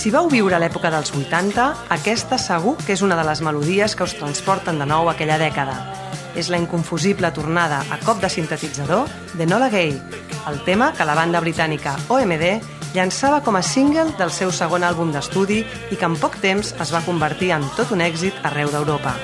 Si vau viure l'època dels 80, aquesta segur que és una de les melodies que us transporten de nou a aquella dècada. És la inconfusible tornada a cop de sintetitzador de Nola Gay, el tema que la banda britànica OMD llançava com a single del seu segon àlbum d'estudi i que en poc temps es va convertir en tot un èxit arreu d'Europa.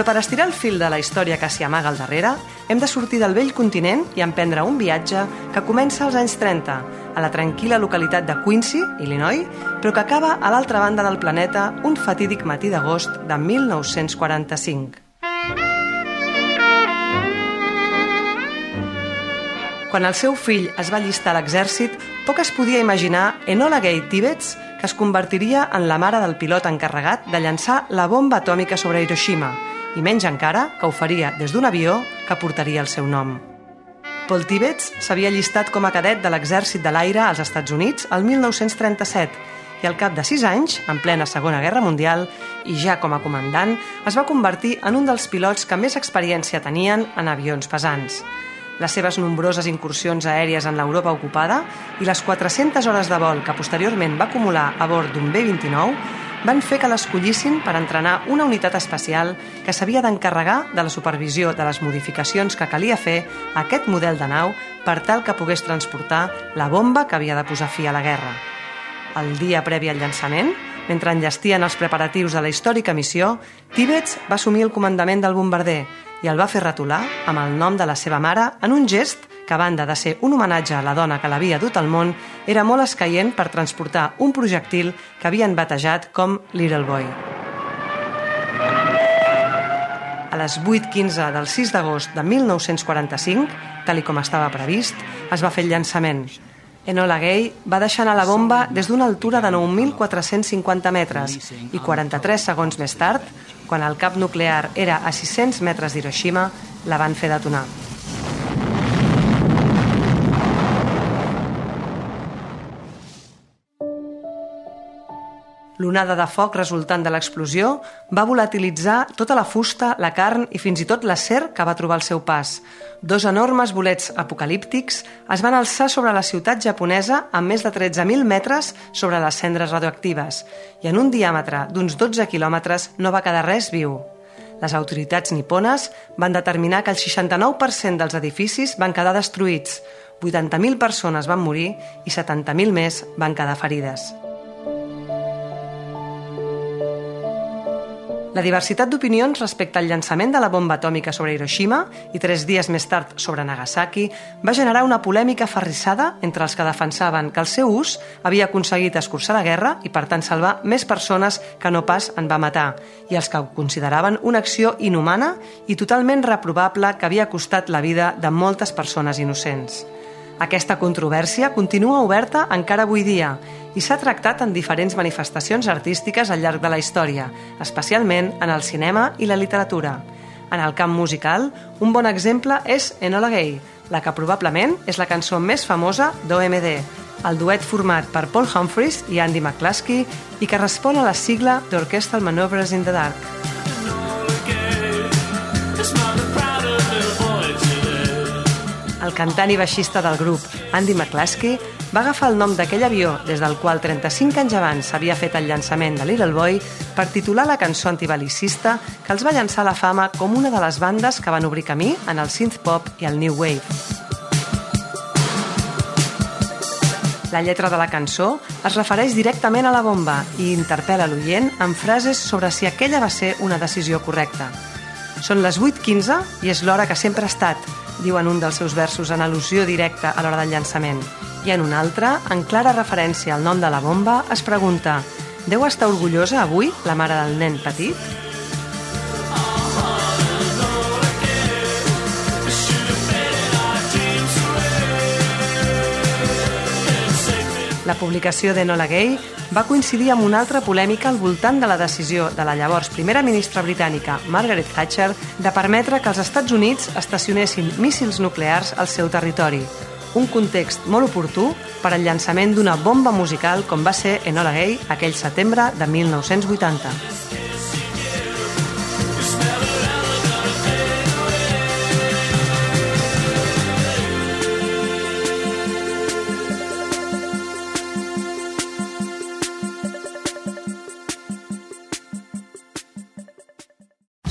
Però per estirar el fil de la història que s'hi amaga al darrere, hem de sortir del vell continent i emprendre un viatge que comença als anys 30, a la tranquil·la localitat de Quincy, Illinois, però que acaba a l'altra banda del planeta un fatídic matí d'agost de 1945. Quan el seu fill es va allistar a l'exèrcit, poc es podia imaginar Enola Gay Tibets, que es convertiria en la mare del pilot encarregat de llançar la bomba atòmica sobre Hiroshima, i menys encara que ho faria des d'un avió que portaria el seu nom. Paul Tibets s'havia allistat com a cadet de l'exèrcit de l'aire als Estats Units el 1937 i al cap de sis anys, en plena Segona Guerra Mundial, i ja com a comandant, es va convertir en un dels pilots que més experiència tenien en avions pesants. Les seves nombroses incursions aèries en l'Europa ocupada i les 400 hores de vol que posteriorment va acumular a bord d'un B-29 van fer que l'escollissin per entrenar una unitat especial que s'havia d'encarregar de la supervisió de les modificacions que calia fer a aquest model de nau per tal que pogués transportar la bomba que havia de posar fi a la guerra. El dia previ al llançament, mentre enllestien els preparatius de la històrica missió, Tibets va assumir el comandament del bombarder i el va fer retolar amb el nom de la seva mare en un gest que a banda de ser un homenatge a la dona que l'havia dut al món, era molt escaient per transportar un projectil que havien batejat com Little Boy. A les 8.15 del 6 d'agost de 1945, tal com estava previst, es va fer el llançament. Enola Gay va deixar anar la bomba des d'una altura de 9.450 metres i 43 segons més tard, quan el cap nuclear era a 600 metres d'Hiroshima, la van fer detonar. L'onada de foc resultant de l'explosió va volatilitzar tota la fusta, la carn i fins i tot l'acer que va trobar al seu pas. Dos enormes bolets apocalíptics es van alçar sobre la ciutat japonesa amb més de 13.000 metres sobre les cendres radioactives i en un diàmetre d'uns 12 quilòmetres no va quedar res viu. Les autoritats nipones van determinar que el 69% dels edificis van quedar destruïts, 80.000 persones van morir i 70.000 més van quedar ferides. La diversitat d'opinions respecte al llançament de la bomba atòmica sobre Hiroshima i tres dies més tard sobre Nagasaki va generar una polèmica ferrissada entre els que defensaven que el seu ús havia aconseguit escurçar la guerra i, per tant, salvar més persones que no pas en va matar, i els que ho consideraven una acció inhumana i totalment reprovable que havia costat la vida de moltes persones innocents. Aquesta controvèrsia continua oberta encara avui dia i s'ha tractat en diferents manifestacions artístiques al llarg de la història, especialment en el cinema i la literatura. En el camp musical, un bon exemple és Enola Gay, la que probablement és la cançó més famosa d'OMD, el duet format per Paul Humphries i Andy McCluskey i que respon a la sigla d'Orchestral Maneuvers in the Dark. Cantant i baixista del grup, Andy McCluskey, va agafar el nom d'aquell avió des del qual 35 anys abans s'havia fet el llançament de Little Boy per titular la cançó antibalicista que els va llançar a la fama com una de les bandes que van obrir camí en el synth-pop i el new wave. La lletra de la cançó es refereix directament a la bomba i interpel·la l'oient amb frases sobre si aquella va ser una decisió correcta. Són les 8.15 i és l'hora que sempre ha estat, diu en un dels seus versos en al·lusió directa a l'hora del llançament. I en un altre, en clara referència al nom de la bomba, es pregunta Deu estar orgullosa avui la mare del nen petit? La publicació d'Enola Gay va coincidir amb una altra polèmica al voltant de la decisió de la llavors primera ministra britànica Margaret Thatcher de permetre que els Estats Units estacionessin míssils nuclears al seu territori, un context molt oportú per al llançament d'una bomba musical com va ser Enola Gay aquell setembre de 1980.